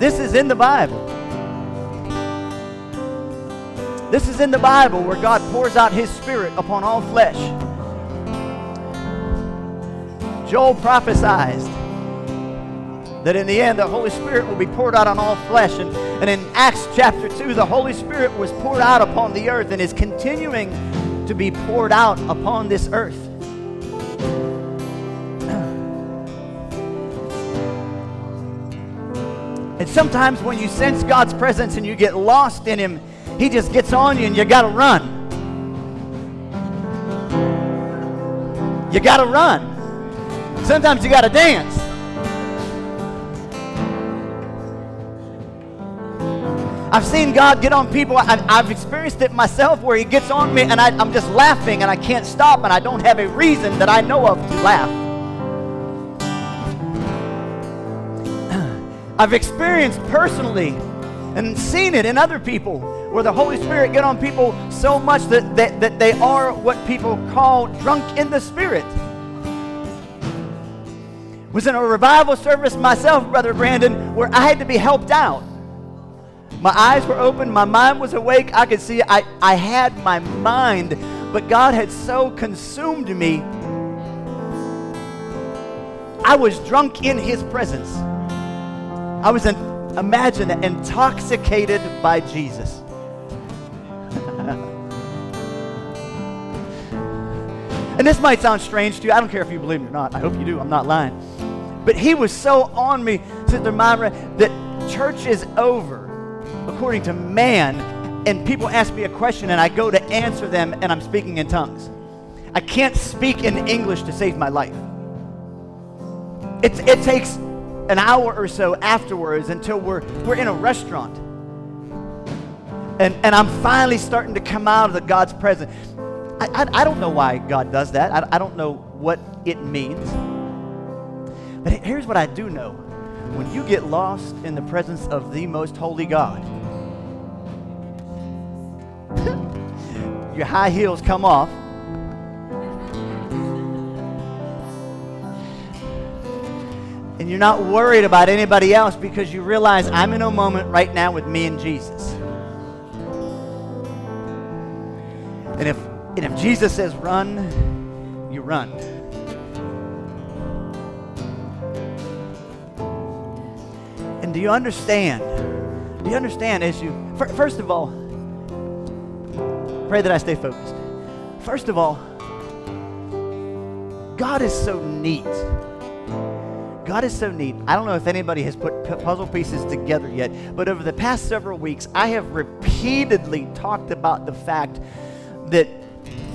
This is in the Bible. This is in the Bible where God pours out his spirit upon all flesh. Joel prophesied that in the end the Holy Spirit will be poured out on all flesh. And, and in Acts chapter 2, the Holy Spirit was poured out upon the earth and is continuing to be poured out upon this earth. And sometimes when you sense God's presence and you get lost in Him, He just gets on you and you got to run. You got to run. Sometimes you got to dance. I've seen God get on people. I, have experienced it myself where He gets on me and I, I'm just laughing and I can't stop and I don't have a reason that I know of to laugh. I've experienced personally and seen it in other people where the Holy Spirit get on people so much that, that, that they are what people call drunk in the Spirit. Was in a revival service myself, Brother Brandon, where I had to be helped out. My eyes were open, my mind was awake, I could see I, I had my mind, but God had so consumed me. I was drunk in His presence. I was, in, imagine, intoxicated by Jesus. and this might sound strange to you. I don't care if you believe me or not. I hope you do. I'm not lying. But he was so on me, Sister Myra, that church is over, according to man, and people ask me a question and I go to answer them and I'm speaking in tongues. I can't speak in English to save my life. It, it takes an hour or so afterwards until we're, we're in a restaurant. And, and I'm finally starting to come out of the God's presence. I, I, I don't know why God does that. I, I don't know what it means. But here's what I do know. When you get lost in the presence of the most holy God, your high heels come off you're not worried about anybody else because you realize I'm in a moment right now with me and Jesus. And if, and if Jesus says run, you run. And do you understand? Do you understand as you, first of all, pray that I stay focused. First of all, God is so neat. God is so neat. I don't know if anybody has put puzzle pieces together yet, but over the past several weeks, I have repeatedly talked about the fact that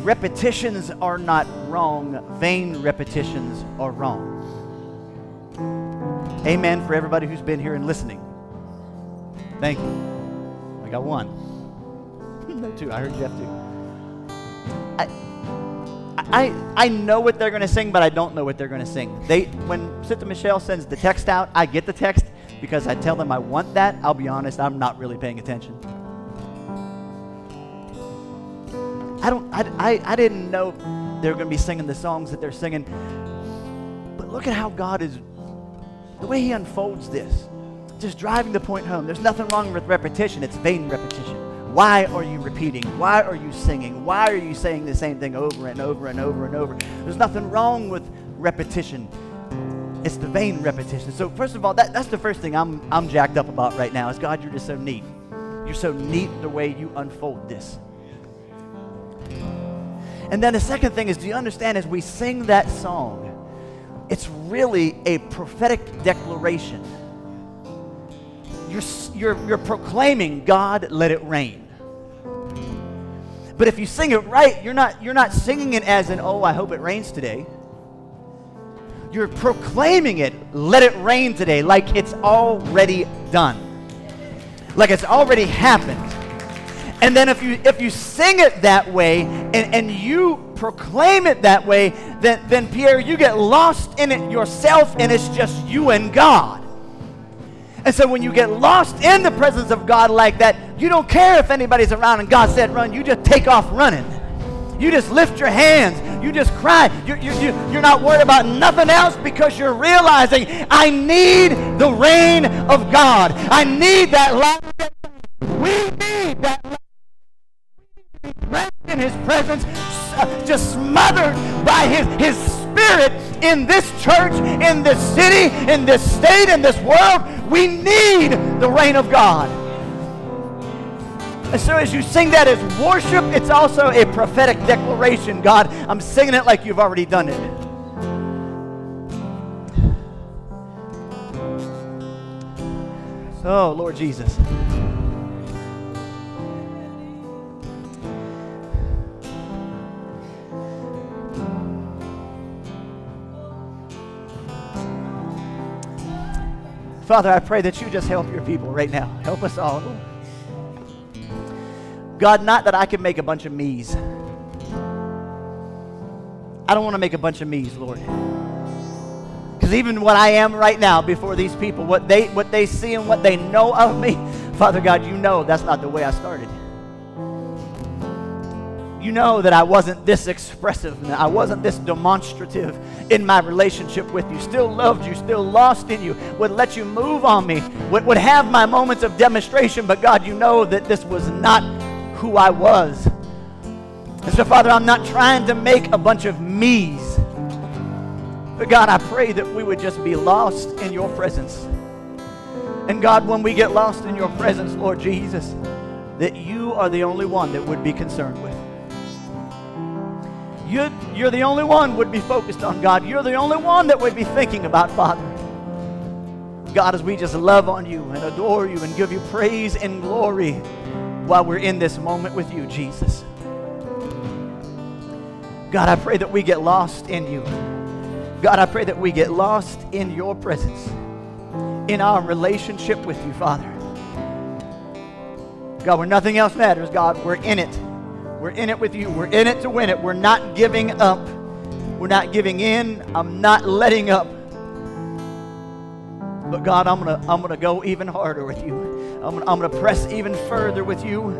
repetitions are not wrong, vain repetitions are wrong. Amen for everybody who's been here and listening. Thank you. I got one. no, two. I heard Jeff too. I, I, I know what they're going to sing, but I don't know what they're going to sing. They, when Sister Michelle sends the text out, I get the text because I tell them I want that. I'll be honest, I'm not really paying attention. I don't, I, I, I didn't know they were going to be singing the songs that they're singing. But look at how God is, the way He unfolds this, just driving the point home. There's nothing wrong with repetition, it's vain repetition. Why are you repeating? Why are you singing? Why are you saying the same thing over and over and over and over? There's nothing wrong with repetition. It's the vain repetition. So first of all, that, that's the first thing I'm, I'm jacked up about right now is God, you're just so neat. You're so neat the way you unfold this. And then the second thing is, do you understand as we sing that song, it's really a prophetic declaration. You're, you're, you're proclaiming, God, let it rain. But if you sing it right, you're not, you're not singing it as an, oh, I hope it rains today. You're proclaiming it, let it rain today, like it's already done. Like it's already happened. And then if you if you sing it that way and, and you proclaim it that way, then, then Pierre, you get lost in it yourself and it's just you and God. And so when you get lost in the presence of God like that, you don't care if anybody's around and God said run, you just take off running. You just lift your hands. You just cry. You're, you're, you're not worried about nothing else because you're realizing I need the rain of God. I need that light. We need that light. In his presence, just smothered by his, his spirit in this church, in this city, in this state, in this world. We need the reign of God. And so as you sing that as worship, it's also a prophetic declaration. God, I'm singing it like you've already done it. Oh, Lord Jesus. Father, I pray that you just help your people right now. Help us all, God, not that I can make a bunch of me's. I don't want to make a bunch of me's, Lord. Because even what I am right now before these people, what they what they see and what they know of me, Father God, you know that's not the way I started. You know that I wasn't this expressive, I wasn't this demonstrative in my relationship with you. Still loved you, still lost in you, would let you move on me, would, would have my moments of demonstration, but God, you know that this was not who I was. And so, Father, I'm not trying to make a bunch of me's. But God, I pray that we would just be lost in your presence. And God, when we get lost in your presence, Lord Jesus, that you are the only one that would be concerned with. You're, you're the only one would be focused on God. You're the only one that would be thinking about Father. God, as we just love on you and adore you and give you praise and glory while we're in this moment with you, Jesus. God, I pray that we get lost in you. God, I pray that we get lost in your presence, in our relationship with you, Father. God, where nothing else matters, God, we're in it. We're in it with you. We're in it to win it. We're not giving up. We're not giving in. I'm not letting up. But God, I'm gonna I'm gonna go even harder with you. I'm gonna, I'm gonna press even further with you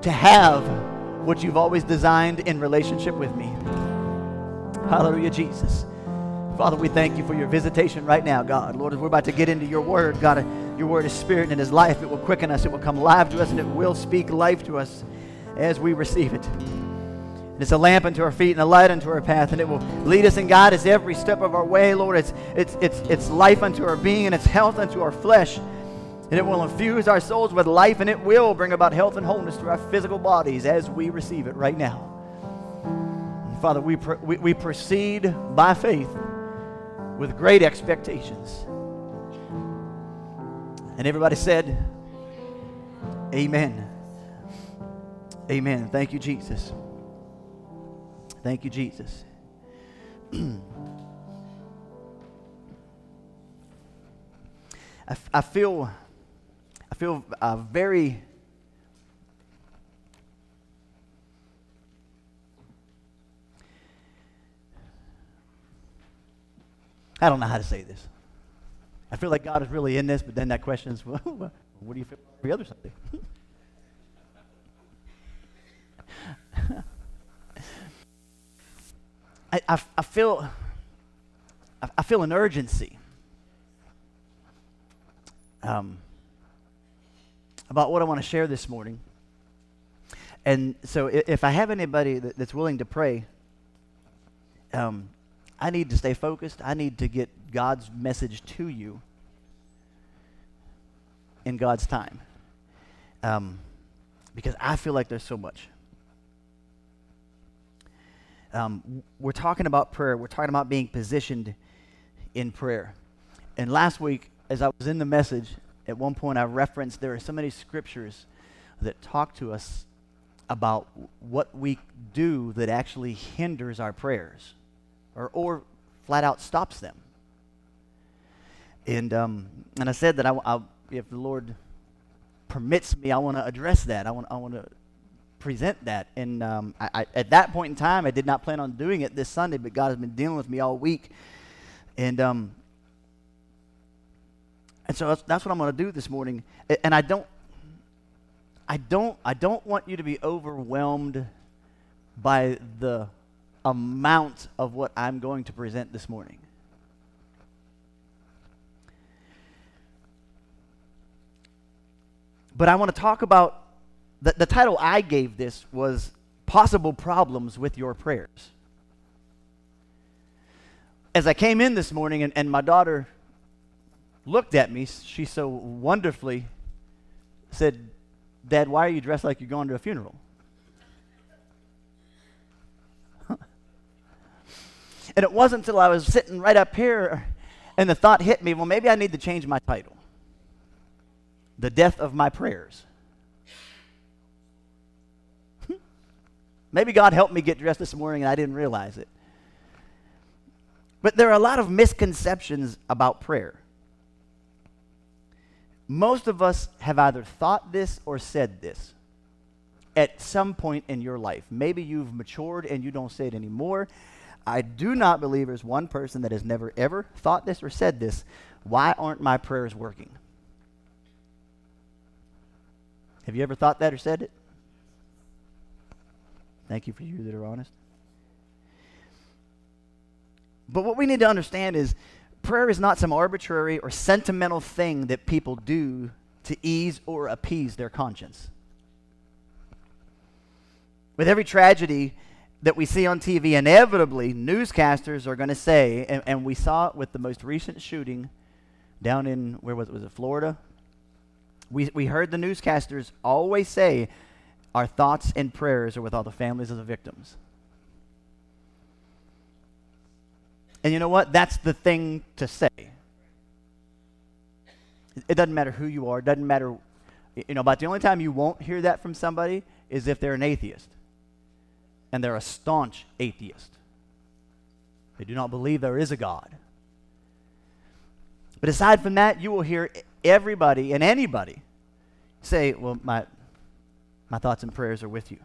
to have what you've always designed in relationship with me. Hallelujah, Jesus. Father, we thank you for your visitation right now, God. Lord, as we're about to get into your word, God, your word is spirit and it is life. It will quicken us, it will come live to us, and it will speak life to us as we receive it. And it's a lamp unto our feet and a light unto our path, and it will lead us and guide us every step of our way, Lord. It's, it's, it's, it's life unto our being and it's health unto our flesh. And it will infuse our souls with life, and it will bring about health and wholeness to our physical bodies as we receive it right now. Father, we, we, we proceed by faith with great expectations. And everybody said, Amen. Amen. Thank you, Jesus. Thank you, Jesus. I, I feel, I feel uh, very. I don't know how to say this. I feel like God is really in this, but then that question is, well, what do you feel about every other Sunday? I, I, I, feel I, I, feel an urgency um, about what I want to share this morning. And so, if, if I have anybody that, that's willing to pray, um, I need to stay focused. I need to get God's message to you in God's time. Um, because I feel like there's so much. Um, we're talking about prayer. We're talking about being positioned in prayer. And last week, as I was in the message, at one point I referenced there are so many scriptures that talk to us about what we do that actually hinders our prayers or, or flat out stops them. And, um, and I said that I, I, if the Lord permits me, I want to address that. I want, I want to present that. And um, I, I, at that point in time, I did not plan on doing it this Sunday, but God has been dealing with me all week. And, um, and so that's, that's what I'm going to do this morning. And I don't, I don't, I don't want you to be overwhelmed by the amount of what I'm going to present this morning. But I want to talk about the, the title I gave this was Possible Problems with Your Prayers. As I came in this morning and, and my daughter looked at me, she so wonderfully said, Dad, why are you dressed like you're going to a funeral? It wasn't until I was sitting right up here and the thought hit me, well, maybe I need to change my title The Death of My Prayers. Hmm. maybe God helped me get dressed this morning and I didn't realize it. But there are a lot of misconceptions about prayer. Most of us have either thought this or said this at some point in your life. Maybe you've matured and you don't say it anymore. I do not believe there's one person that has never ever thought this or said this. Why aren't my prayers working? Have you ever thought that or said it? Thank you for you that are honest. But what we need to understand is prayer is not some arbitrary or sentimental thing that people do to ease or appease their conscience. With every tragedy that we see on TV, inevitably newscasters are going to say, and, and, we saw it with the most recent shooting down in, where was it? Was it Florida? We, we heard the newscasters always say, Our thoughts and prayers are with all the families of the victims. And you know what? That's the thing to say. It doesn't matter who you are. It doesn't matter, you know, about the only time you won't hear that from somebody is if they're an atheist. And they're a staunch atheist. They do not believe there is a God. But aside from that, you will hear everybody and anybody say, well, my, my thoughts and prayers are with you.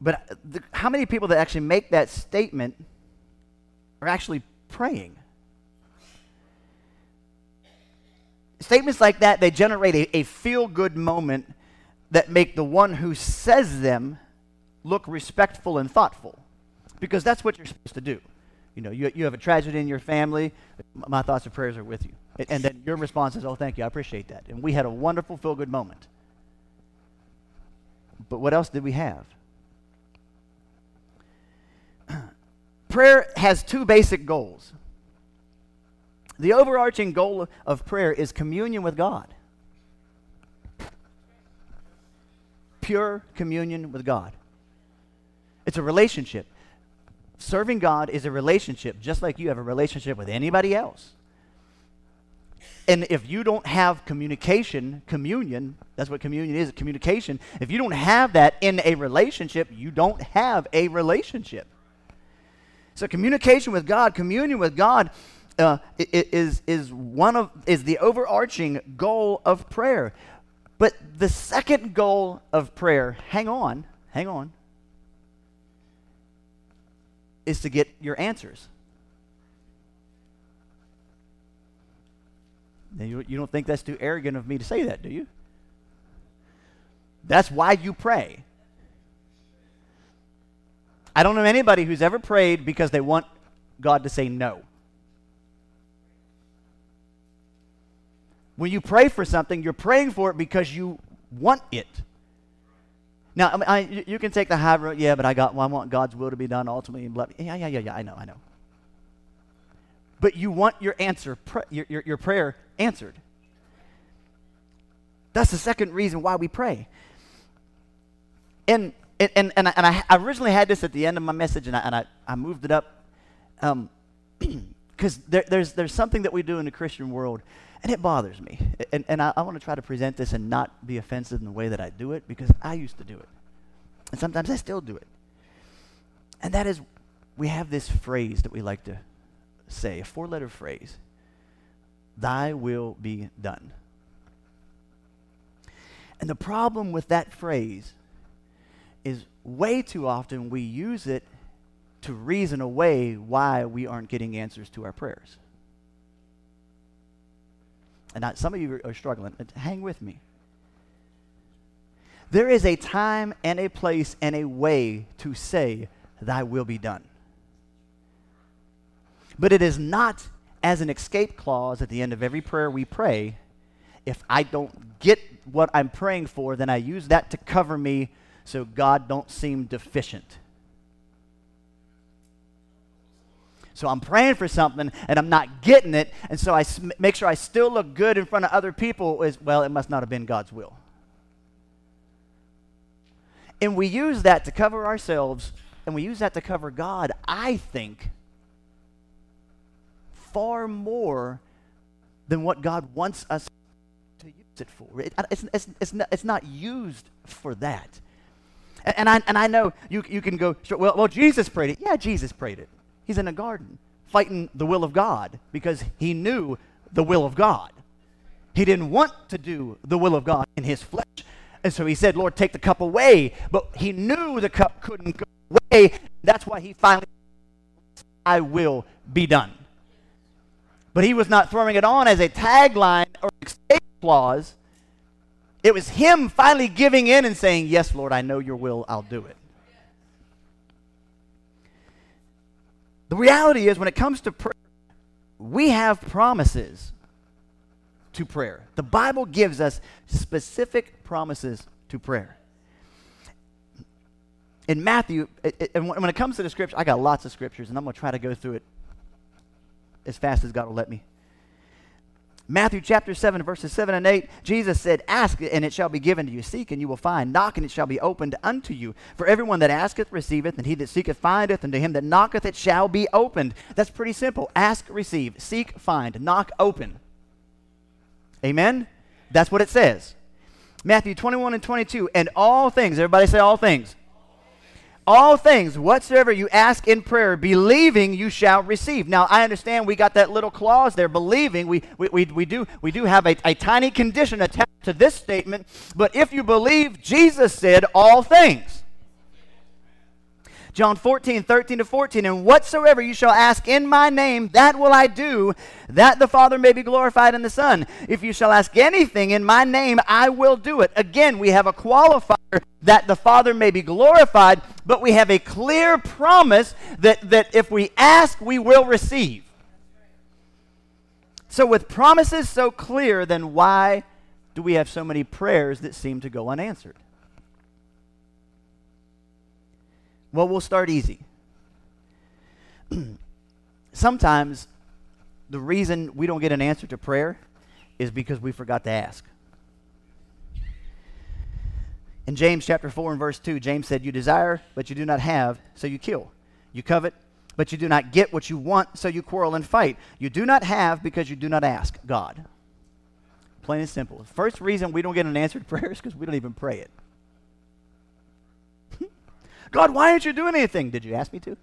But uh, the, how many people that actually make that statement are actually praying. Statements like that, they generate a, a feel good moment that make the one who says them look respectful and thoughtful. Because that's what you're supposed to do. You know, you, you have a tragedy in your family, my thoughts and prayers are with you. And then your response is, oh, thank you, I appreciate that. And we had a wonderful feel good moment. But what else did we have? prayer has two basic goals. The overarching goal of prayer is communion with God. Pure communion with God. It's a relationship. Serving God is a relationship, just like you have a relationship with anybody else. And if you don't have communication, communion, that's what communion is communication. If you don't have that in a relationship, you don't have a relationship. So communication with God, communion with God, uh, is is one of is the overarching goal of prayer. But the second goal of prayer, hang on, hang on, is to get your answers. Now you, you don't think that's too arrogant of me to say that, do you? That's why you pray. I don't know anybody who's ever prayed because they want God to say no. When you pray for something, you're praying for it because you want it. Now, I I, you can take the high road, yeah, but I got, well, I want God's will to be done ultimately. Yeah, yeah, yeah, yeah, I know, I know. But you want your answer, your, your, your prayer answered. That's the second reason why we pray. And and, and, and, I, and I, originally had this at the end of my message, and I, and I, I moved it up because um, there, there's, there's something that we do in the Christian world, and it bothers me. And, and I, I want to try to present this and not be offensive in the way that I do it because I used to do it. And sometimes I still do it. And that is, we have this phrase that we like to say, a four letter phrase Thy will be done. And the problem with that phrase is way too often we use it to reason away why we aren't getting answers to our prayers. And some of you are struggling. Hang with me. There is a time and a place and a way to say, Thy will be done. But it is not as an escape clause at the end of every prayer we pray. If I don't get what I'm praying for, then I use that to cover me so God don't seem deficient. So I'm praying for something and I'm not getting it, and so I make sure I still look good in front of other people. Is well, it must not have been God's will. And we use that to cover ourselves, and we use that to cover God. I think far more than what God wants us to use it for. It, it's, it's, it's, not, it's not used for that. And, and, I, and I know you, you can go, well, well, Jesus prayed it. Yeah, Jesus prayed it. He's in a garden fighting the will of God because he knew the will of God. He didn't want to do the will of God in his flesh. And so he said, Lord, take the cup away. But he knew the cup couldn't go away. That's why he finally, I will be done. But he was not throwing it on as a tagline or escape clause. It was him finally giving in and saying, Yes, Lord, I know your will, I'll do it. The reality is, when it comes to prayer, we have promises to prayer. The Bible gives us specific promises to prayer. In Matthew, it, it, and when it comes to the scripture, I got lots of scriptures, and I'm going to try to go through it as fast as God will let me. Matthew chapter 7, verses 7 and 8, Jesus said, Ask, and it shall be given to you. Seek, and you will find. Knock, and it shall be opened unto you. For everyone that asketh receiveth, and he that seeketh findeth, and to him that knocketh it shall be opened. That's pretty simple. Ask, receive. Seek, find. Knock, open. Amen? That's what it says. Matthew 21 and 22, and all things, everybody say all things all things whatsoever you ask in prayer believing you shall receive. Now i understand we got that little clause there believing. We, we, we, we do, we do have a, a tiny condition attached to this statement. But if you believe jesus said all things John 14, 13 to 14. And whatsoever you shall ask in my name, that will I do, that the Father may be glorified in the Son. If you shall ask anything in my name, I will do it. Again, we have a qualifier that the Father may be glorified, but we have a clear promise that, that if we ask, we will receive. So, with promises so clear, then why do we have so many prayers that seem to go unanswered? Well, we'll start easy. Sometimes the reason we don't get an answer to prayer is because we forgot to ask. In James chapter 4 and verse 2, James said, You desire, but you do not have, so you kill. You covet, but you do not get what you want, so you quarrel and fight. You do not have because you do not ask God. Plain and simple. First reason we don't get an answered prayer is because we don't even pray it. God, why aren't you doing anything? Did you ask me to?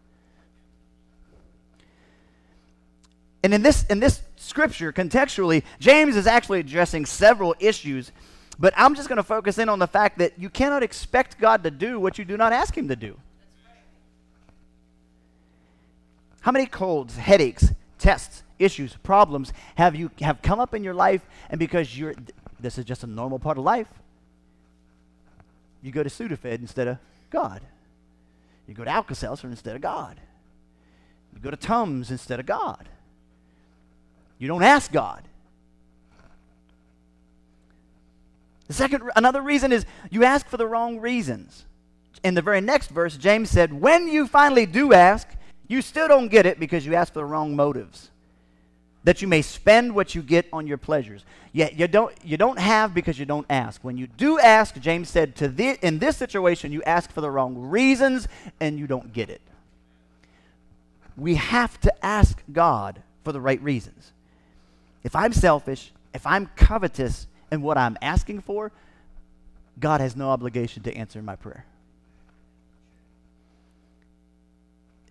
And in this, in this scripture, contextually, James is actually addressing several issues, but I'm just going to focus in on the fact that you cannot expect God to do what you do not ask Him to do. How many colds, headaches, tests, issues, problems have you have come up in your life, and because you're this is just a normal part of life, you go to Sudafed instead of God. You go to Alka-Seltzer instead of God. You go to Tums instead of God. You don't ask God. The second, another reason is you ask for the wrong reasons. In the very next verse, James said, When you finally do ask, you still don't get it because you ask for the wrong motives that you may spend what you get on your pleasures. Yet you don't, you don't have because you don't ask. When you do ask, James said, to the, in this situation, you ask for the wrong reasons and you don't get it. We have to ask God for the right reasons. If I'm selfish, if I'm covetous in what I'm asking for, God has no obligation to answer my prayer.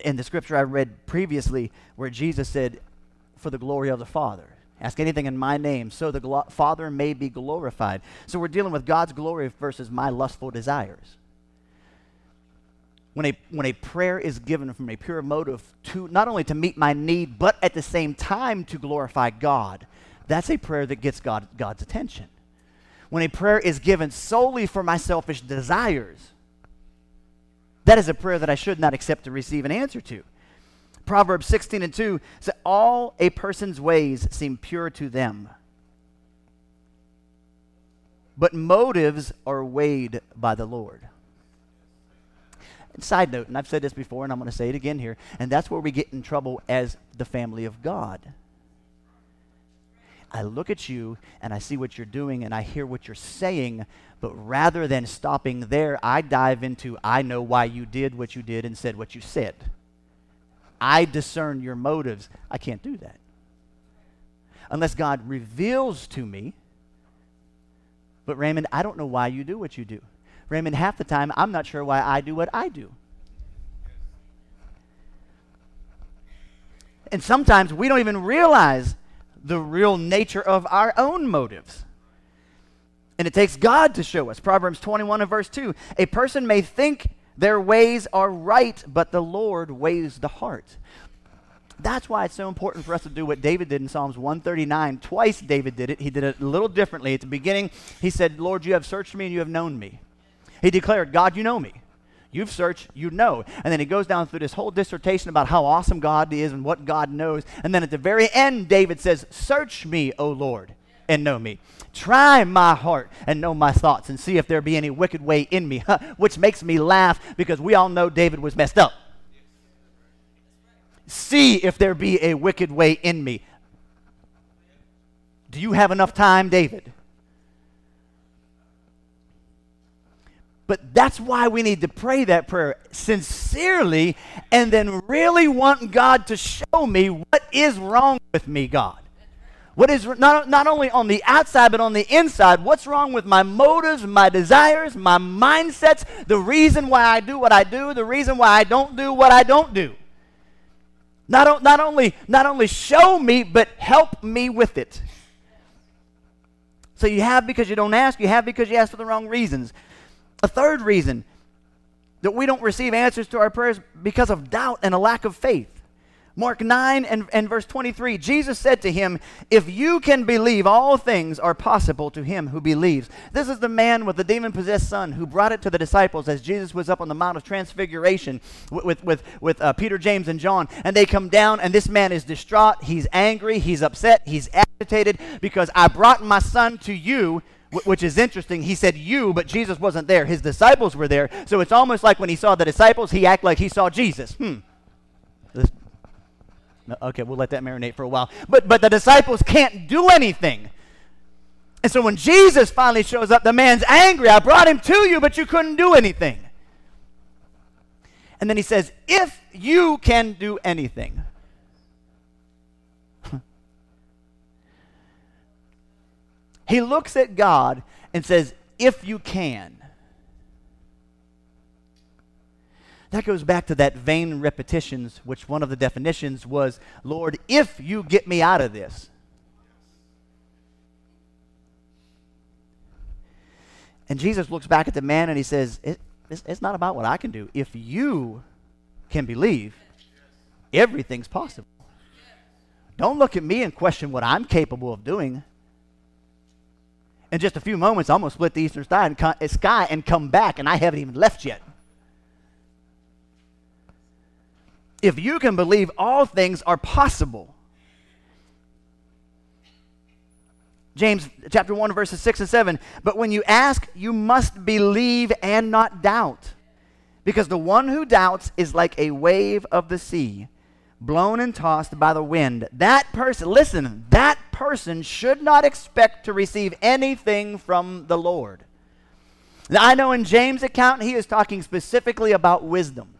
In the scripture I read previously, where Jesus said, for the glory of the Father. Ask anything in my name so the glo- Father may be glorified. So we're dealing with God's glory versus my lustful desires. When a, when a prayer is given from a pure motive to not only to meet my need, but at the same time to glorify God, that's a prayer that gets God, God's attention. when a prayer is given solely for my selfish desires, that is a prayer that I should not accept to receive an answer to. Proverbs 16 and 2 says, All a person's ways seem pure to them, but motives are weighed by the Lord. Side note, and I've said this before and I'm going to say it again here, and that's where we get in trouble as the family of God. I look at you and I see what you're doing and I hear what you're saying, but rather than stopping there, I dive into I know why you did what you did and said what you said. I discern your motives. I can't do that. Unless God reveals to me, but Raymond, I don't know why you do what you do. Raymond, half the time, I'm not sure why I do what I do. And sometimes we don't even realize the real nature of our own motives. And it takes God to show us. Proverbs 21 and verse 2 A person may think their ways are right, but the Lord weighs the heart. That's why it's so important for us to do what David did in Psalms 139. Twice David did it. He did it a little differently. At the beginning, he said, Lord, you have searched me and you have known me. He declared, God, you know me. You've searched, you know. And then he goes down through this whole dissertation about how awesome God is and what God knows. And then at the very end, David says, Search me, O Lord, and know me. Try my heart and know my thoughts and see if there be any wicked way in me, which makes me laugh because we all know David was messed up. See if there be a wicked way in me. Do you have enough time, David? But that's why we need to pray that prayer sincerely and then really want God to show me what is wrong with me, God. What is not, not only on the outside, but on the inside? What's wrong with my motives, my desires, my mindsets, the reason why I do what I do, the reason why I don't do what I don't do? Not, not, only, not only show me, but help me with it. So you have because you don't ask, you have because you ask for the wrong reasons. A third reason that we don't receive answers to our prayers because of doubt and a lack of faith. Mark 9 and, and verse 23, Jesus said to him, If you can believe, all things are possible to him who believes. This is the man with the demon possessed son who brought it to the disciples as Jesus was up on the Mount of Transfiguration with, with, with, uh, Peter, James, and John. And they come down, and this man is distraught. He's angry. He's upset. He's agitated because I brought my son to you which is interesting. He said you, but Jesus wasn't there. His disciples were there. So it's almost like when he saw the disciples, he acted like he saw Jesus. Hmm. Okay, we'll let that marinate for a while. But, but the disciples can't do anything. And so when Jesus finally shows up, the man's angry. I brought him to you, but you couldn't do anything. And then he says, If you can do anything. he looks at God and says, If you can. That goes back to that vain repetitions, which one of the definitions was, Lord, if you get me out of this. And Jesus looks back at the man and he says, it, it's, it's not about what I can do. If you can believe, everything's possible. Don't look at me and question what I'm capable of doing. In just a few moments, I'm going to split the eastern sky and come back, and I haven't even left yet. If you can believe, all things are possible. James chapter 1 verses 6 and 7 but when you ask you must believe and not doubt because the one who doubts is like a wave of the sea blown and tossed by the wind. That person listen that person should not expect to receive anything from the Lord. Now I know in James account he is talking specifically about wisdom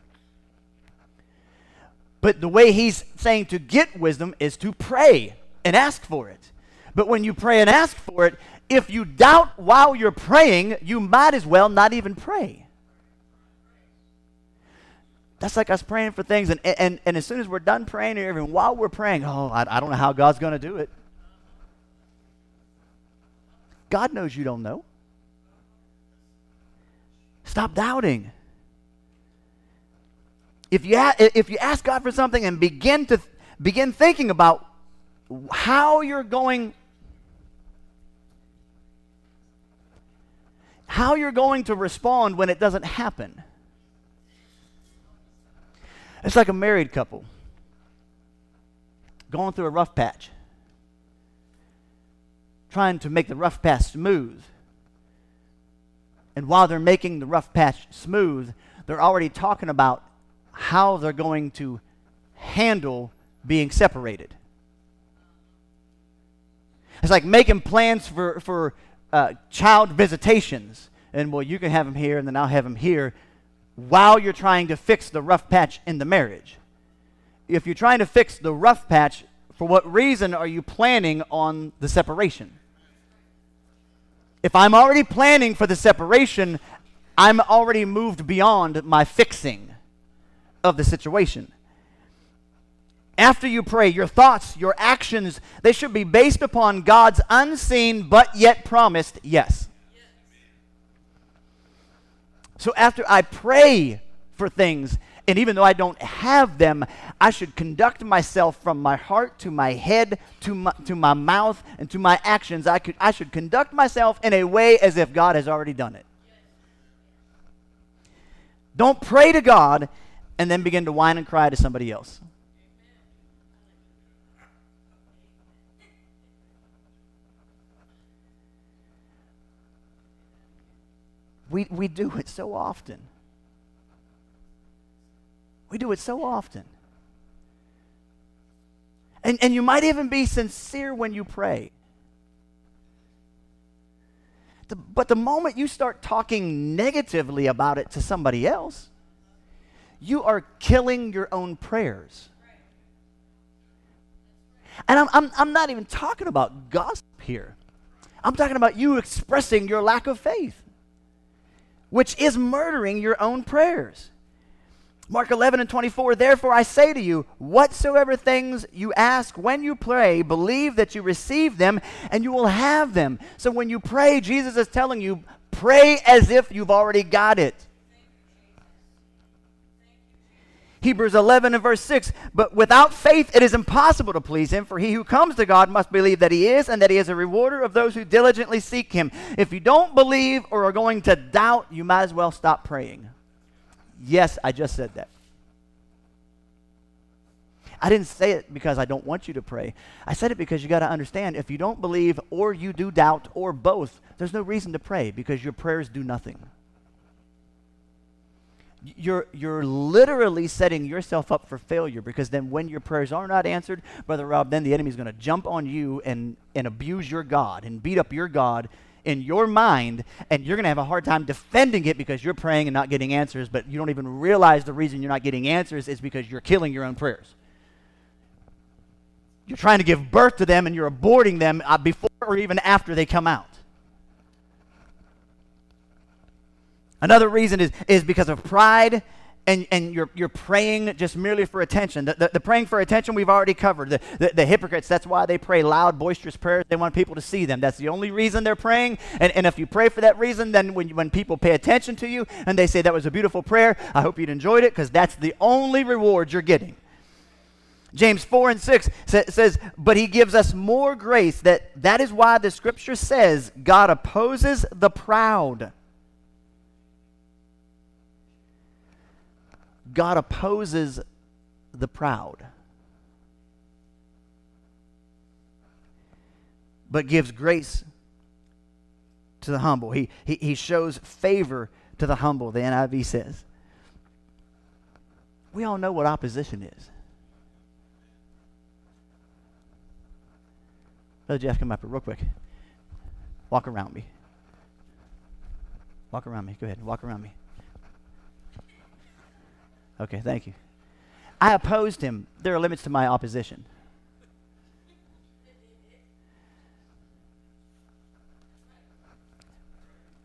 but the way he's saying to get wisdom is to pray and ask for it. But when you pray and ask for it, if you doubt while you're praying, you might as well not even pray. That's like us praying for things, and, and, and as soon as we're done praying, or even while we're praying, oh, I, I don't know how God's going to do it. God knows you don't know. Stop doubting. If you, if you ask God for something and begin to begin thinking about how you're going how you're going to respond when it doesn't happen. It's like a married couple going through a rough patch, trying to make the rough patch smooth. And while they're making the rough patch smooth, they're already talking about how they're going to handle being separated. It's like making plans for, for uh, child visitations. And well, you can have them here, and then I'll have them here while you're trying to fix the rough patch in the marriage. If you're trying to fix the rough patch, for what reason are you planning on the separation? If I'm already planning for the separation, I'm already moved beyond my fixing of the situation. After you pray, your thoughts, your actions, they should be based upon God's unseen but yet promised yes. So after I pray for things, and even though I don't have them, I should conduct myself from my heart to my head to my, to my mouth and to my actions. I, could, I should conduct myself in a way as if God has already done it. Don't pray to God and then begin to whine and cry to somebody else. We, we do it so often. We do it so often. And, and you might even be sincere when you pray. The, but the moment you start talking negatively about it to somebody else, you are killing your own prayers. And I'm, I'm, I'm not even talking about gossip here. I'm talking about you expressing your lack of faith which is murdering your own prayers. Mark 11 and 24, therefore I say to you, whatsoever things you ask when you pray, believe that you receive them and you will have them. So when you pray, Jesus is telling you, pray as if you've already got it. Hebrews 11 and verse 6. But without faith it is impossible to please him, for he who comes to God must believe that he is, and that he is a rewarder of those who diligently seek him. If you don't believe or are going to doubt, you might as well stop praying. Yes, I just said that. I didn't say it because I don't want you to pray. I said it because you got to understand if you don't believe or you do doubt or both, there's no reason to pray because your prayers do nothing you're, you're literally setting yourself up for failure because then when your prayers are not answered, Brother Rob, then the enemy's going to jump on you and, and abuse your God and beat up your God in your mind, and you're going to have a hard time defending it because you're praying and not getting answers, but you don't even realize the reason you're not getting answers is because you're killing your own prayers. You're trying to give birth to them and you're aborting them uh, before or even after they come out. Another reason is, is because of pride and, and you're, you're praying just merely for attention. The, the, the praying for attention we've already covered. The, the, the, hypocrites, that's why they pray loud, boisterous prayers. They want people to see them. That's the only reason they're praying. And, and if you pray for that reason, then when, when people pay attention to you and they say that was a beautiful prayer, I hope you'd enjoyed it because that's the only reward you're getting. James 4 and 6 says, But he gives us more grace. That, that is why the scripture says, God opposes the proud God opposes the proud, but gives grace to the humble. He, he, he shows favor to the humble, the NIV says. We all know what opposition is. Brother Jeff, come up here real quick. Walk around me. Walk around me. Go ahead. Walk around me. Okay, thank you. I opposed him. There are limits to my opposition.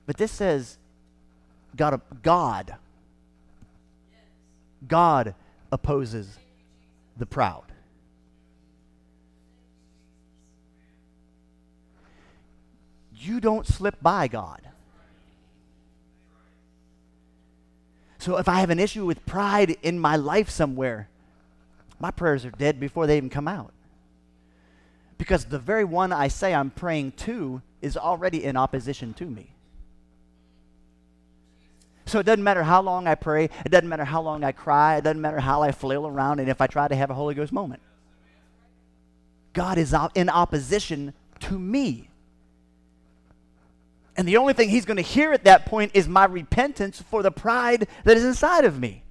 But this says God, God, God opposes the proud. You don't slip by God. So if I have an issue with pride in my life somewhere, my prayers are dead before they even come out. Because the very one I say I'm praying to is already in opposition to me. So it doesn't matter how long I pray, it doesn't matter how long I cry, it doesn't matter how I flail around, and if I try to have a Holy Ghost moment. God is in opposition to me. And the only thing he's going to hear at that point is my repentance for the pride that is inside of me.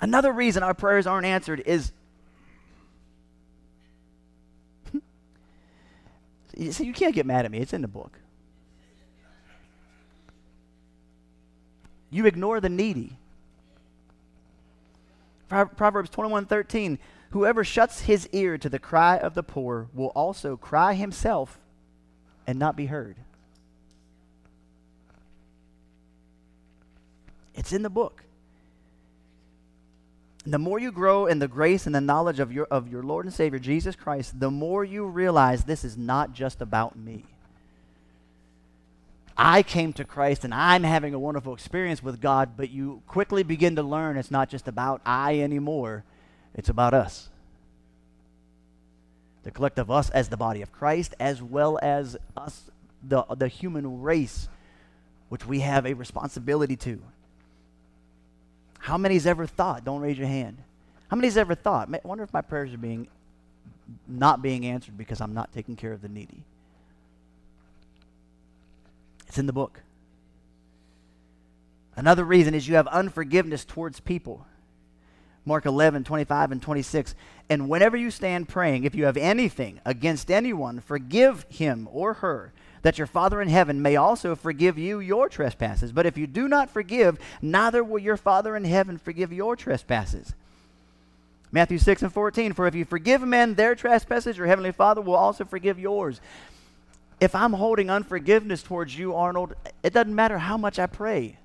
Another reason our prayers aren't answered is you see, you can't get mad at me. It's in the book. You ignore the needy. Proverbs 21:13 Whoever shuts his ear to the cry of the poor will also cry himself and not be heard. It's in the book. The more you grow in the grace and the knowledge of your, of your Lord and Savior Jesus Christ, the more you realize this is not just about me. I came to Christ and I'm having a wonderful experience with God, but you quickly begin to learn it's not just about I anymore, it's about us. The collective us as the body of Christ, as well as us, the, the human race, which we have a responsibility to. How many's ever thought? Don't raise your hand. How many's ever thought? I wonder if my prayers are being not being answered because I'm not taking care of the needy. It's in the book. Another reason is you have unforgiveness towards people. Mark 11, 25, and 26. And whenever you stand praying, if you have anything against anyone, forgive him or her that your Father in heaven may also forgive you your trespasses. But if you do not forgive, neither will your Father in heaven forgive your trespasses. Matthew 6 and 14, for if you forgive men their trespasses, your heavenly Father will also forgive yours. If I'm holding unforgiveness towards you, Arnold, it doesn't matter how much I pray.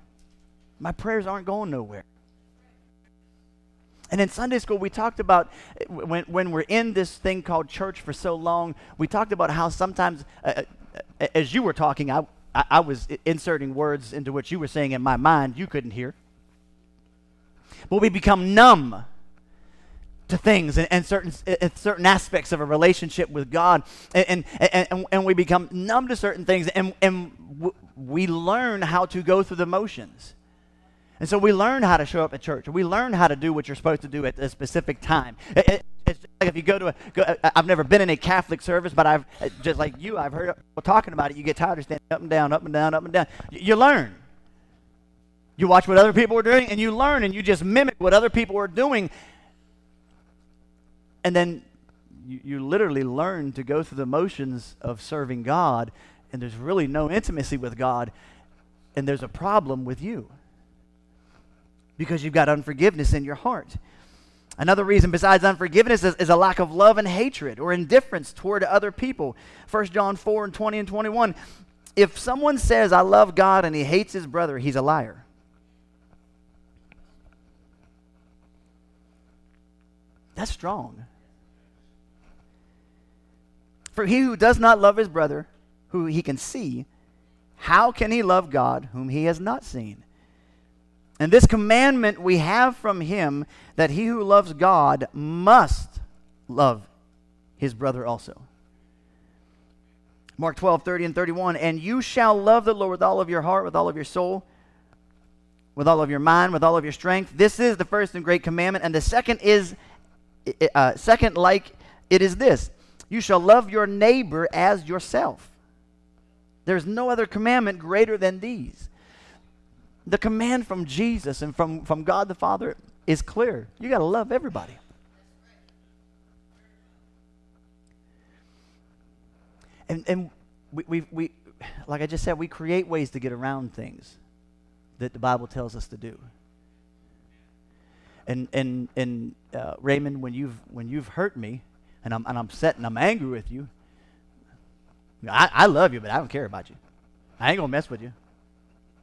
My prayers aren't going nowhere. And in Sunday school, we talked about when, when we're in this thing called church for so long, we talked about how sometimes uh, as you were talking, I, I, I was inserting words into what you were saying in my mind you couldn't hear. But we become numb to things and, and certain, and certain aspects of a relationship with God. And, and, and, and we become numb to certain things, and, and w- we learn how to go through the motions. And so we learn how to show up at church. We learn how to do what you're supposed to do at a specific time. It, it, it's like if you go to a, go, uh, I've never been in a Catholic service, but I've, just like you, I've heard people talking about it. You get tired of standing up and down, up and down, up and down. You learn. You watch what other people are doing, and you learn, and you just mimic what other people are doing. And then you, you literally learn to go through the motions of serving God, and there's really no intimacy with God, and there's a problem with you because you've got unforgiveness in your heart. Another reason besides unforgiveness is, is, a lack of love and hatred or indifference toward other people. 1 John 4 and 20 and 21. If someone says, I love God and he hates his brother, he's a liar. That's strong. For he who does not love his brother, who he can see, how can he love God whom he has not seen? And this commandment we have from him that he who loves God must love his brother also. Mark 12, 30 and 31. And you shall love the Lord with all of your heart, with all of your soul, with all of your mind, with all of your strength. This is the first and great commandment. And the second is, uh, second like it is this you shall love your neighbor as yourself. There's no other commandment greater than these. The command from Jesus and from, from God the Father is clear. You got to love everybody. And, and we, we, we, like I just said, we create ways to get around things that the Bible tells us to do. And, and, and uh, Raymond, when you've, when you've hurt me and I'm, and I'm upset and I'm angry with you, I, I love you, but I don't care about you. I ain't going to mess with you.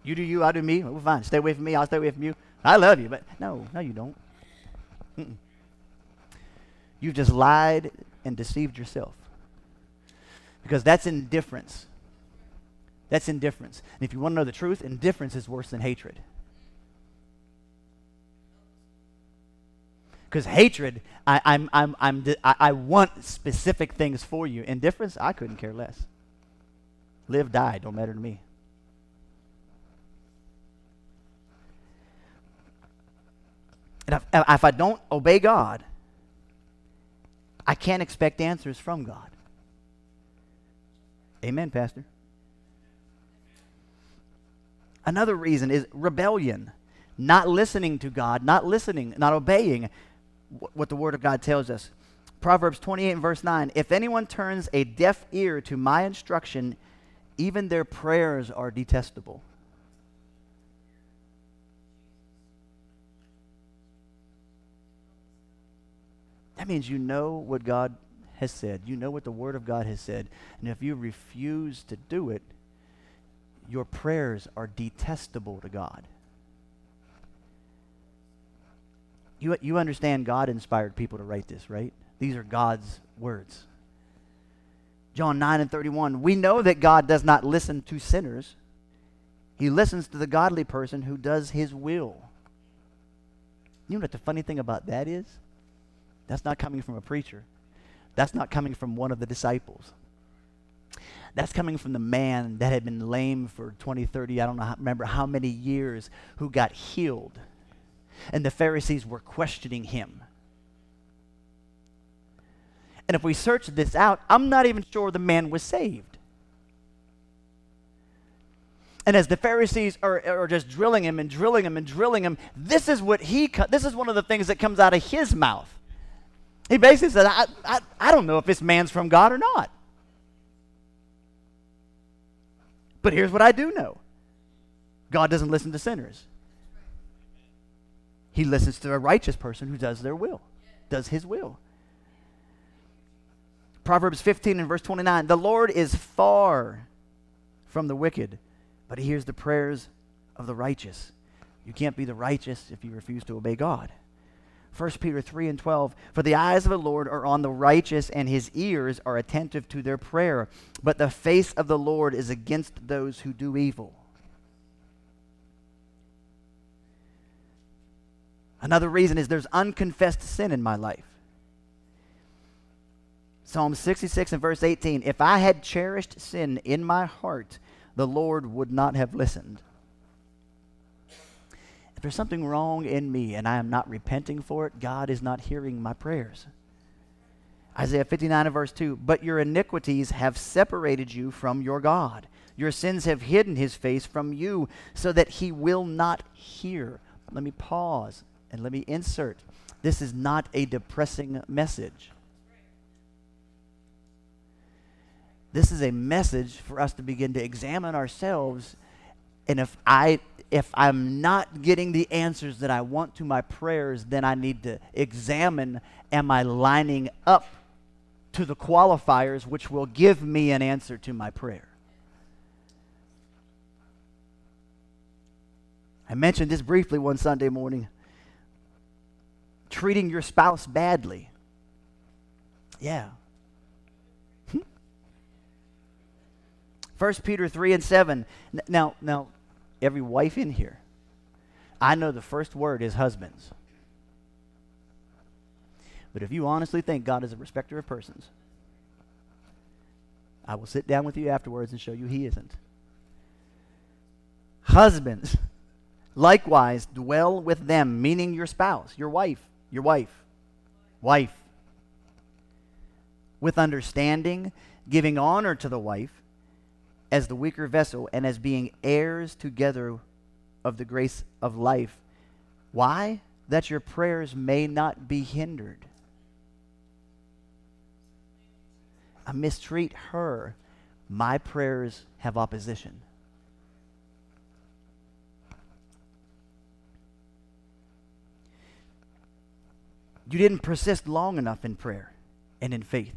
You do you, I do me. We're fine. Stay away from me, I'll stay away from you. I love you, but no, no, you don't. Mm-mm. You've just lied and deceived yourself. Because that's indifference. That's indifference. And if you want to know the truth, indifference is worse than hatred. Because hatred, I, I'm, I'm, I'm, I, want specific things for you. Indifference, I couldn't care less. Live, die, don't matter to me. And if, if I don't obey God, I can't expect answers from God. Amen, Pastor. Another reason is rebellion, not listening to God, not listening, not obeying what the Word of God tells us. Proverbs 28 and verse 9 If anyone turns a deaf ear to my instruction, even their prayers are detestable. That means you know what God has said. You know what the Word of God has said. And if you refuse to do it, your prayers are detestable to God. You, you understand God inspired people to write this, right? These are God's words. John 9 and 31. We know that God does not listen to sinners, He listens to the godly person who does His will. You know what the funny thing about that is? That's not coming from a preacher. That's not coming from one of the disciples. That's coming from the man that had been lame for 20, 30, I don't know, remember how many years, who got healed. And the Pharisees were questioning him. And if we search this out, I'm not even sure the man was saved. And as the Pharisees are, are just drilling him and drilling him and drilling him, this is what he, this is one of the things that comes out of his mouth. He basically said, I, I, I don't know if this man's from God or not. But here's what I do know God doesn't listen to sinners, He listens to a righteous person who does their will, does His will. Proverbs 15 and verse 29 The Lord is far from the wicked, but He hears the prayers of the righteous. You can't be the righteous if you refuse to obey God. 1 Peter 3 and 12. For the eyes of the Lord are on the righteous, and his ears are attentive to their prayer. But the face of the Lord is against those who do evil. Another reason is there's unconfessed sin in my life. Psalm 66 and verse 18 If I had cherished sin in my heart, the Lord would not have listened. If there's something wrong in me and I am not repenting for it, God is not hearing my prayers. Isaiah 59 and verse 2 But your iniquities have separated you from your God. Your sins have hidden his face from you so that he will not hear. Let me pause and let me insert. This is not a depressing message. This is a message for us to begin to examine ourselves. And if I if I'm not getting the answers that I want to my prayers, then I need to examine am I lining up to the qualifiers which will give me an answer to my prayer? I mentioned this briefly one Sunday morning. Treating your spouse badly. Yeah. 1 hmm? Peter 3 and 7. Now, now every wife in here, I know the first word is husbands. But if you honestly think God is a respecter of persons, I will sit down with you afterwards and show you he isn't. Husbands, likewise, dwell with them, meaning your spouse, your wife, your wife, wife, with understanding, giving honor to the wife as the weaker vessel and as being heirs together of the grace of life. Why? That your prayers may not be hindered. I mistreat her. My prayers have opposition. You didn't persist long enough in prayer and in faith.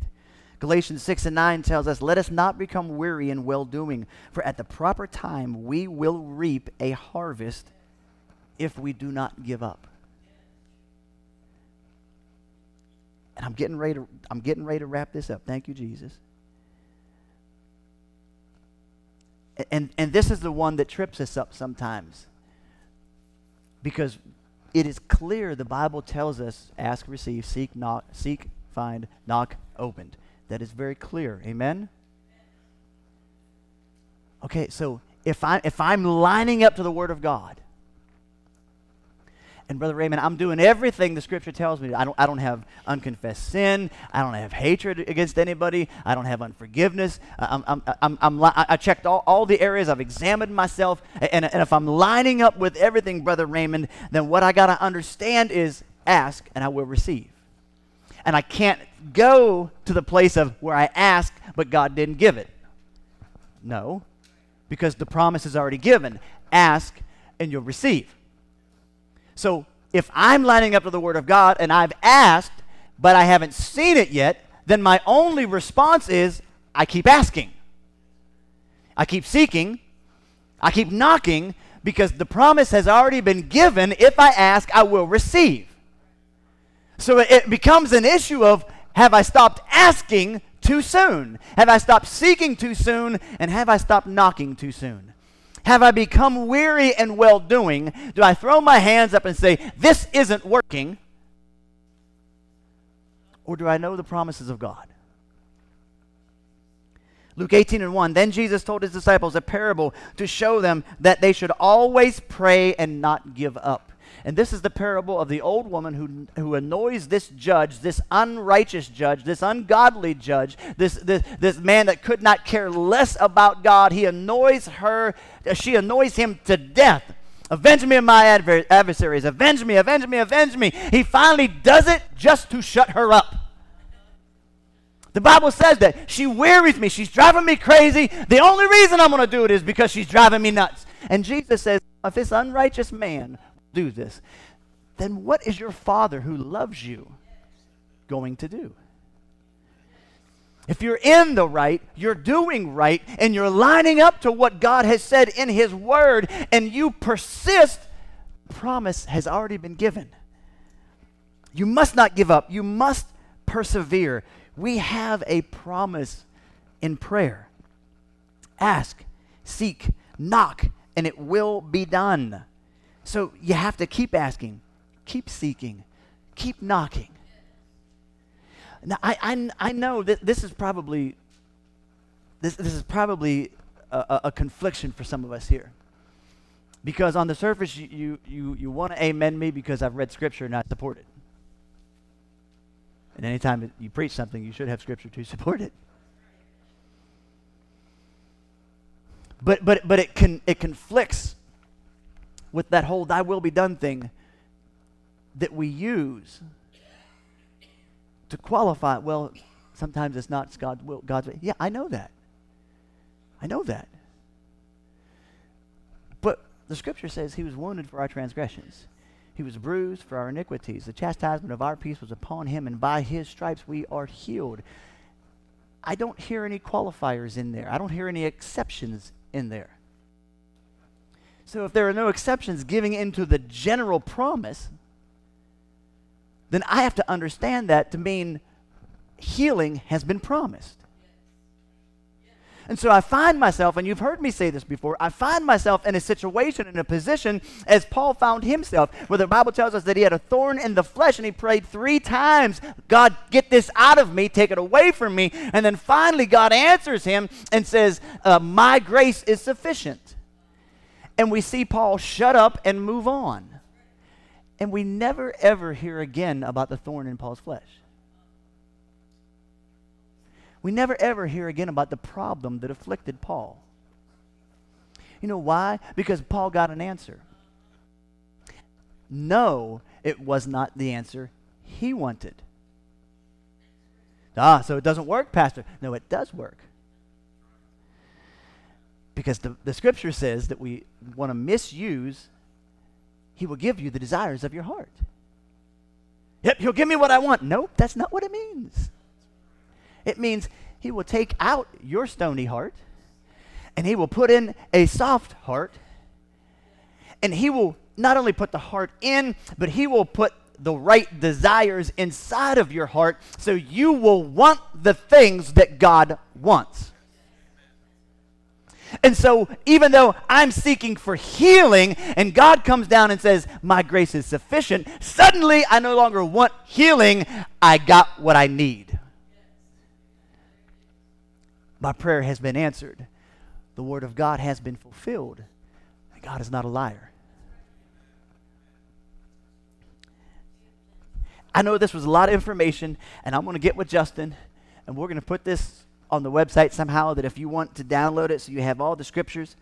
Galatians 6 and 9 tells us, Let us not become weary in well doing, for at the proper time we will reap a harvest if we do not give up. And I'm getting ready to, I'm getting ready to wrap this up. Thank you, Jesus. And, and this is the one that trips us up sometimes. Because it is clear the Bible tells us ask, receive, seek, knock, seek, find, knock, opened. That is very clear. Amen? Okay, so if I if I'm lining up to the word of God, and Brother Raymond, I'm doing everything the scripture tells me. I don't, I don't have unconfessed sin. I don't have hatred against anybody. I don't have unforgiveness. I'm, I'm, I'm, I'm i checked all, all the areas. I've examined myself. And, and if I'm lining up with everything, Brother Raymond, then what I got to understand is ask and I will receive. And I can't go to the place of where I ask, but God didn't give it. No, because the promise is already given. Ask and you'll receive. So if I'm lining up to the Word of God and I've asked, but I haven't seen it yet, then my only response is I keep asking. I keep seeking. I keep knocking because the promise has already been given. If I ask, I will receive. So it becomes an issue of have I stopped asking too soon? Have I stopped seeking too soon? And have I stopped knocking too soon? Have I become weary and well doing? Do I throw my hands up and say, This isn't working? Or do I know the promises of God? Luke 18 and 1. Then Jesus told his disciples a parable to show them that they should always pray and not give up. And this is the parable of the old woman who, who annoys this judge, this unrighteous judge, this ungodly judge, this, this, this man that could not care less about God. He annoys her, she annoys him to death. Avenge me of my adver- adversaries. Avenge me, avenge me, avenge me. He finally does it just to shut her up. The Bible says that she wearies me. She's driving me crazy. The only reason I'm going to do it is because she's driving me nuts. And Jesus says, if this unrighteous man do this, then what is your Father who loves you going to do? If you're in the right, you're doing right, and you're lining up to what God has said in His Word, and you persist, promise has already been given. You must not give up. You must persevere. We have a promise in prayer. Ask, seek, knock, and it will be done. So you have to keep asking, keep seeking, keep knocking. Now, I, I, I know that this is probably this, this is probably a, a, confliction for some of us here. Because on the surface, you, you, you, you want to amen me because I've read Scripture and I support it. And anytime you preach something, you should have Scripture to support it. But, but, but it, can, it conflicts with that whole thy will be done thing that we use to qualify well sometimes it's not god's will god's way. Yeah i know that. I know that. But the scripture says he was wounded for our transgressions. He was bruised for our iniquities. The chastisement of our peace was upon him and by his stripes we are healed. I don't hear any qualifiers in there. I don't hear any exceptions in there. So if there are no exceptions giving into the general promise, then I have to understand that to mean healing has been promised. And so I find myself, and you've heard me say this before, I find myself in a situation, in a position, as Paul found himself, where the Bible tells us that he had a thorn in the flesh and he prayed three times, God, get this out of me, take it away from me. And then finally, God answers him and says, uh, My grace is sufficient and we see Paul shut up and move on. And we never ever hear again about the thorn in Paul's flesh. We never ever hear again about the problem that afflicted Paul. You know why? Because Paul got an answer. No, it was not the answer he wanted. Ah, so it doesn't work, Pastor. No, it does work. Because the, the scripture says that we want to misuse, he will give you the desires of your heart. Yep, he'll give me what I want. Nope, that's not what it means. It means he will take out your stony heart and he will put in a soft heart. And he will not only put the heart in, but he will put the right desires inside of your heart so you will want the things that God wants. And so, even though I'm seeking for healing and God comes down and says, My grace is sufficient, suddenly I no longer want healing. I got what I need. My prayer has been answered. the word of God has been fulfilled. God is not a liar. I know this was a lot of information, and I'm going to get with Justin, and we're going to put this on the website somehow that if you want to download it so you have all the scriptures.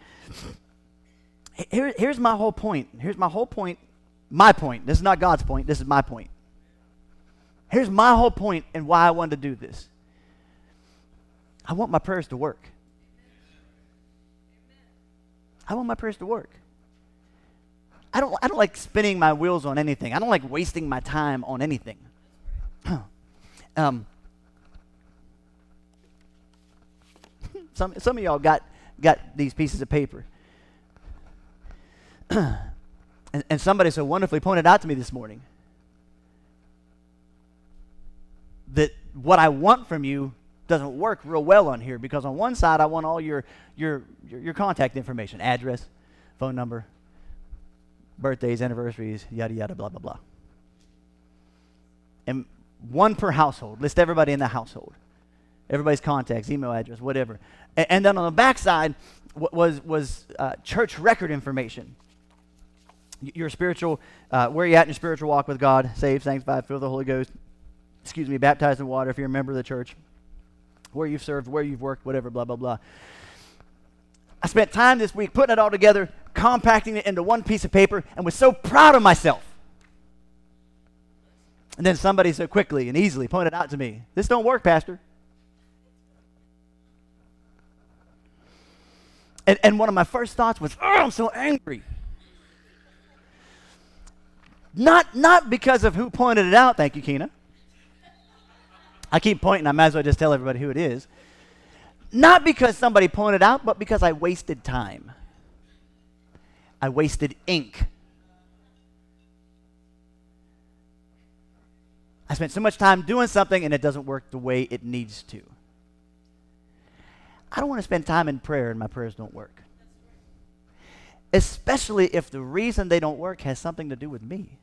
Here, here's my whole point. Here's my whole point. My point. This is not God's point. This is my point. Here's my whole point and why I wanted to do this. I want my prayers to work. I want my prayers to work. I don't, I don't like spinning my wheels on anything. I don't like wasting my time on anything. um, some, some of y'all got, got these pieces of paper. and, and somebody so wonderfully pointed out to me this morning that what I want from you doesn't work real well on here because on one side I want all your your your, your contact information, address, phone number, birthdays, anniversaries, yada, yada, blah, blah, blah. And one per household. List everybody in the household. Everybody's contacts, email address, whatever. And, and then on the back side was, was uh, church record information. Your spiritual, uh, where you at in your spiritual walk with God, saved, sanctified, filled with the Holy Ghost, excuse me, baptized in water if you're a member of the church, where you've served, where you've worked, whatever, blah, blah, blah. I spent time this week putting it all together, compacting it into one piece of paper, and was so proud of myself. And then somebody so quickly and easily pointed out to me, This don't work, Pastor. And, and one of my first thoughts was, Oh, I'm so angry. Not, not because of who pointed it out, thank you, Keena. I keep pointing, I might as well just tell everybody who it is. Not because somebody pointed it out, but because I wasted time. I wasted ink. I spent so much time doing something and it doesn't work the way it needs to. I don't want to spend time in prayer and my prayers don't work. Especially if the reason they don't work has something to do with me.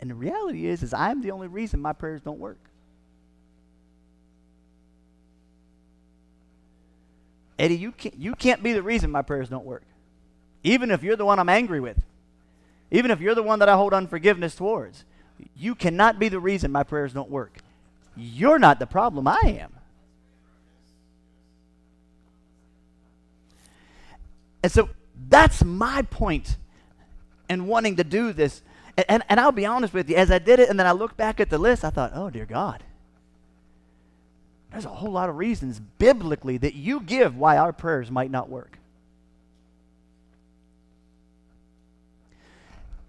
And the reality is is I'm the only reason my prayers don't work. Eddie, you can't, you can't be the reason my prayers don't work. Even if you're the one I'm angry with, even if you're the one that I hold unforgiveness towards, you cannot be the reason my prayers don't work. You're not the problem, I am. And so that's my point in wanting to do this. And, and, and, I'll be honest with you, as I did it and then I looked back at the list, I thought, oh, dear God. There's a whole lot of reasons biblically that you give why our prayers might not work.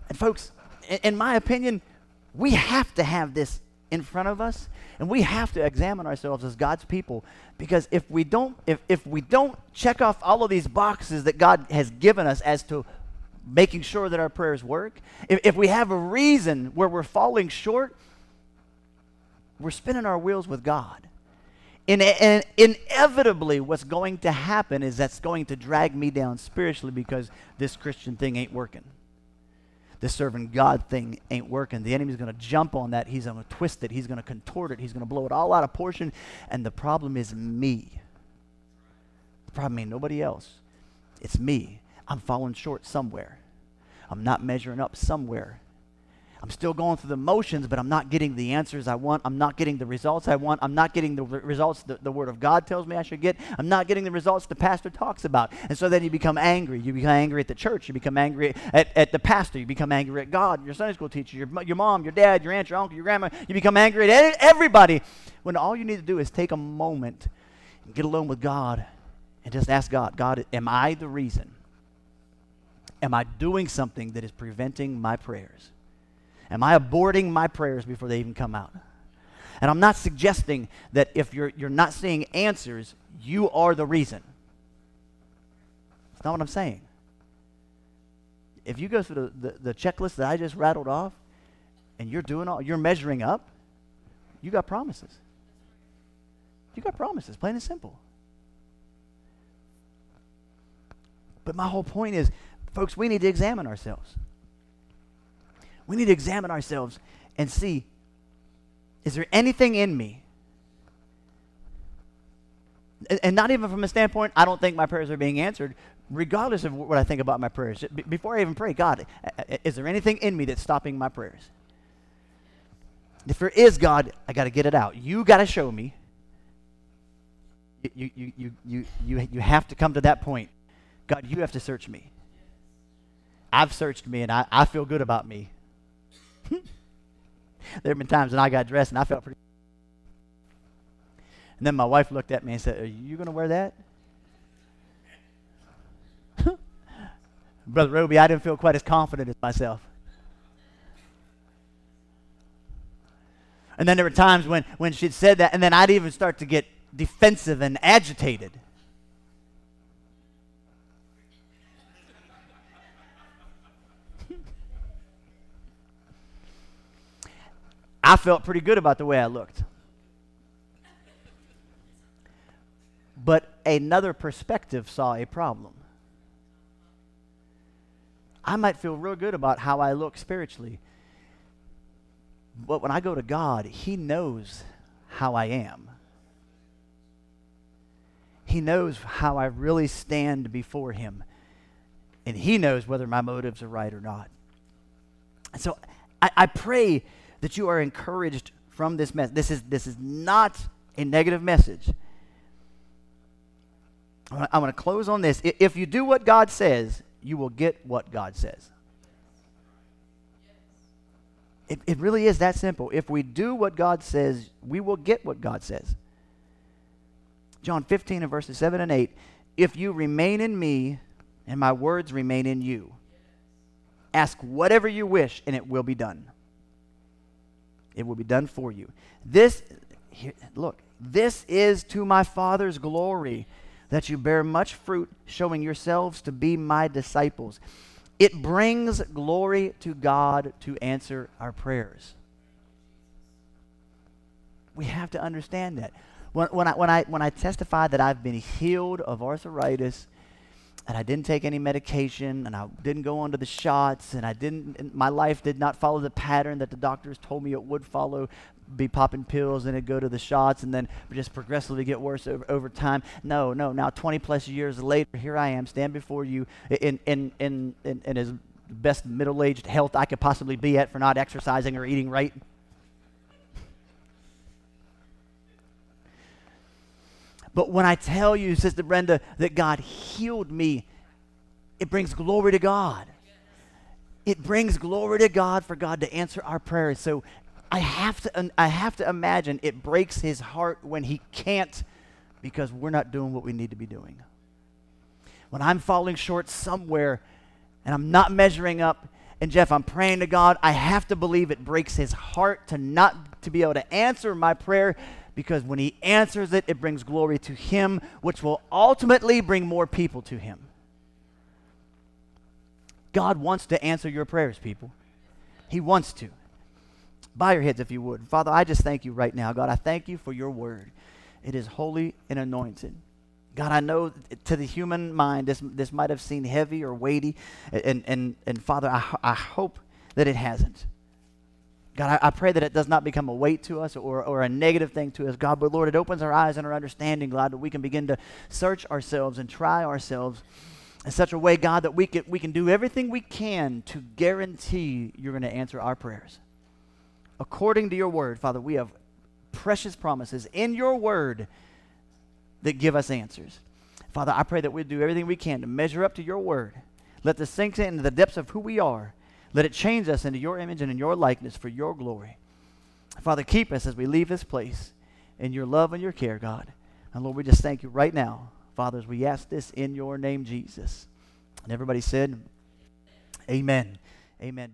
And, folks, in, my opinion, we have to have this in front of us and we have to examine ourselves as God's people because if we don't if, if we don't check off all of these boxes that God has given us as to making sure that our prayers work if, if we have a reason where we're falling short we're spinning our wheels with God And, in, inevitably, what's going to happen is that's going to drag me down spiritually because this Christian thing ain't working. This serving God thing ain't working. The enemy's going to jump on that. He's going to twist it. He's going to contort it. He's going to blow it all out of portion. And the problem is me. The problem ain't nobody else. It's me. I'm falling short somewhere. I'm not measuring up somewhere. I'm still going through the motions, but I'm not getting the answers I want. I'm not getting the results I want. I'm not getting the re- results the, the Word of God tells me I should get. I'm not getting the results the pastor talks about. And so then you become angry. You become angry at the church. You become angry at, at the pastor. You become angry at God, your Sunday school teacher, your, your mom, your dad, your aunt, your uncle, your grandma. You become angry at everybody when all you need to do is take a moment and get alone with God and just ask God, God, am I the reason? Am I doing something that is preventing my prayers? Am I aborting my prayers before they even come out? And I'm not suggesting that if you're, you're not seeing answers, you are the reason. That's not what I'm saying. If you go through the, the, the checklist that I just rattled off and you're doing all, you're measuring up, you got promises. You got promises, plain and simple. But my whole point is, folks, we need to examine ourselves. We need to examine ourselves and see is there anything in me? And, not even from a standpoint, I don't think my prayers are being answered, regardless of what I think about my prayers. Before I even pray, God, is there anything in me that's stopping my prayers? If there is, God, I got to get it out. You got to show me. You, you, you, you, you, you have to come to that point. God, you have to search me. I've searched me and I, I feel good about me. there have been times when I got dressed and I felt pretty. And then my wife looked at me and said, Are you going to wear that? Brother Roby, I didn't feel quite as confident as myself. And then there were times when, when she'd said that, and then I'd even start to get defensive and agitated. I felt pretty good about the way I looked. But another perspective saw a problem. I might feel real good about how I look spiritually. But when I go to God, He knows how I am. He knows how I really stand before Him. And He knows whether my motives are right or not. And so I, I pray that you are encouraged from this message. This is, this is not a negative message. I want to close on this. If you do what God says, you will get what God says. It, it really is that simple. If we do what God says, we will get what God says. John 15 and verses 7 and 8. If you remain in me and my words remain in you, ask whatever you wish and it will be done. It will be done for you. This, here, look, this is to my Father's glory that you bear much fruit, showing yourselves to be my disciples. It brings glory to God to answer our prayers. We have to understand that. When, when, I, when, I, when I testify that I've been healed of arthritis, and I didn't take any medication, and I didn't go onto the shots, and I didn't, my life did not follow the pattern that the doctors told me it would follow be popping pills and then go to the shots and then just progressively get worse over, over time. No, no. Now, 20 plus years later, here I am, stand before you in, in, in, in, in as best middle aged health I could possibly be at for not exercising or eating right. But when I tell you, Sister Brenda, that God healed me, it brings glory to God. It brings glory to God for God to answer our prayers. So I have to, I have to imagine it breaks his heart when he can't because we're not doing what we need to be doing. When I'm falling short somewhere and I'm not measuring up, and Jeff, I'm praying to God, I have to believe it breaks his heart to not to be able to answer my prayer because when he answers it, it brings glory to him, which will ultimately bring more people to him. God wants to answer your prayers, people. He wants to. Bow your heads if you would. Father, I just thank you right now. God, I thank you for your word. It is holy and anointed. God, I know to the human mind this, this might have seemed heavy or weighty, and, and, and Father, I, I hope that it hasn't. God, I, I, pray that it does not become a weight to us or, or a negative thing to us, God, but Lord, it opens our eyes and our understanding, God, that we can begin to search ourselves and try ourselves in such a way, God, that we can, we can do everything we can to guarantee you're going to answer our prayers according to your word. Father, we have precious promises in your word that give us answers. Father, I pray that we do everything we can to measure up to your word. Let this sink into the depths of who we are. Let it change us into your image and in your likeness for your glory. Father, keep us as we leave this place in your love and your care, God. And Lord, we just thank you right now, Father, as we ask this in your name, Jesus. And everybody said, Amen. Amen.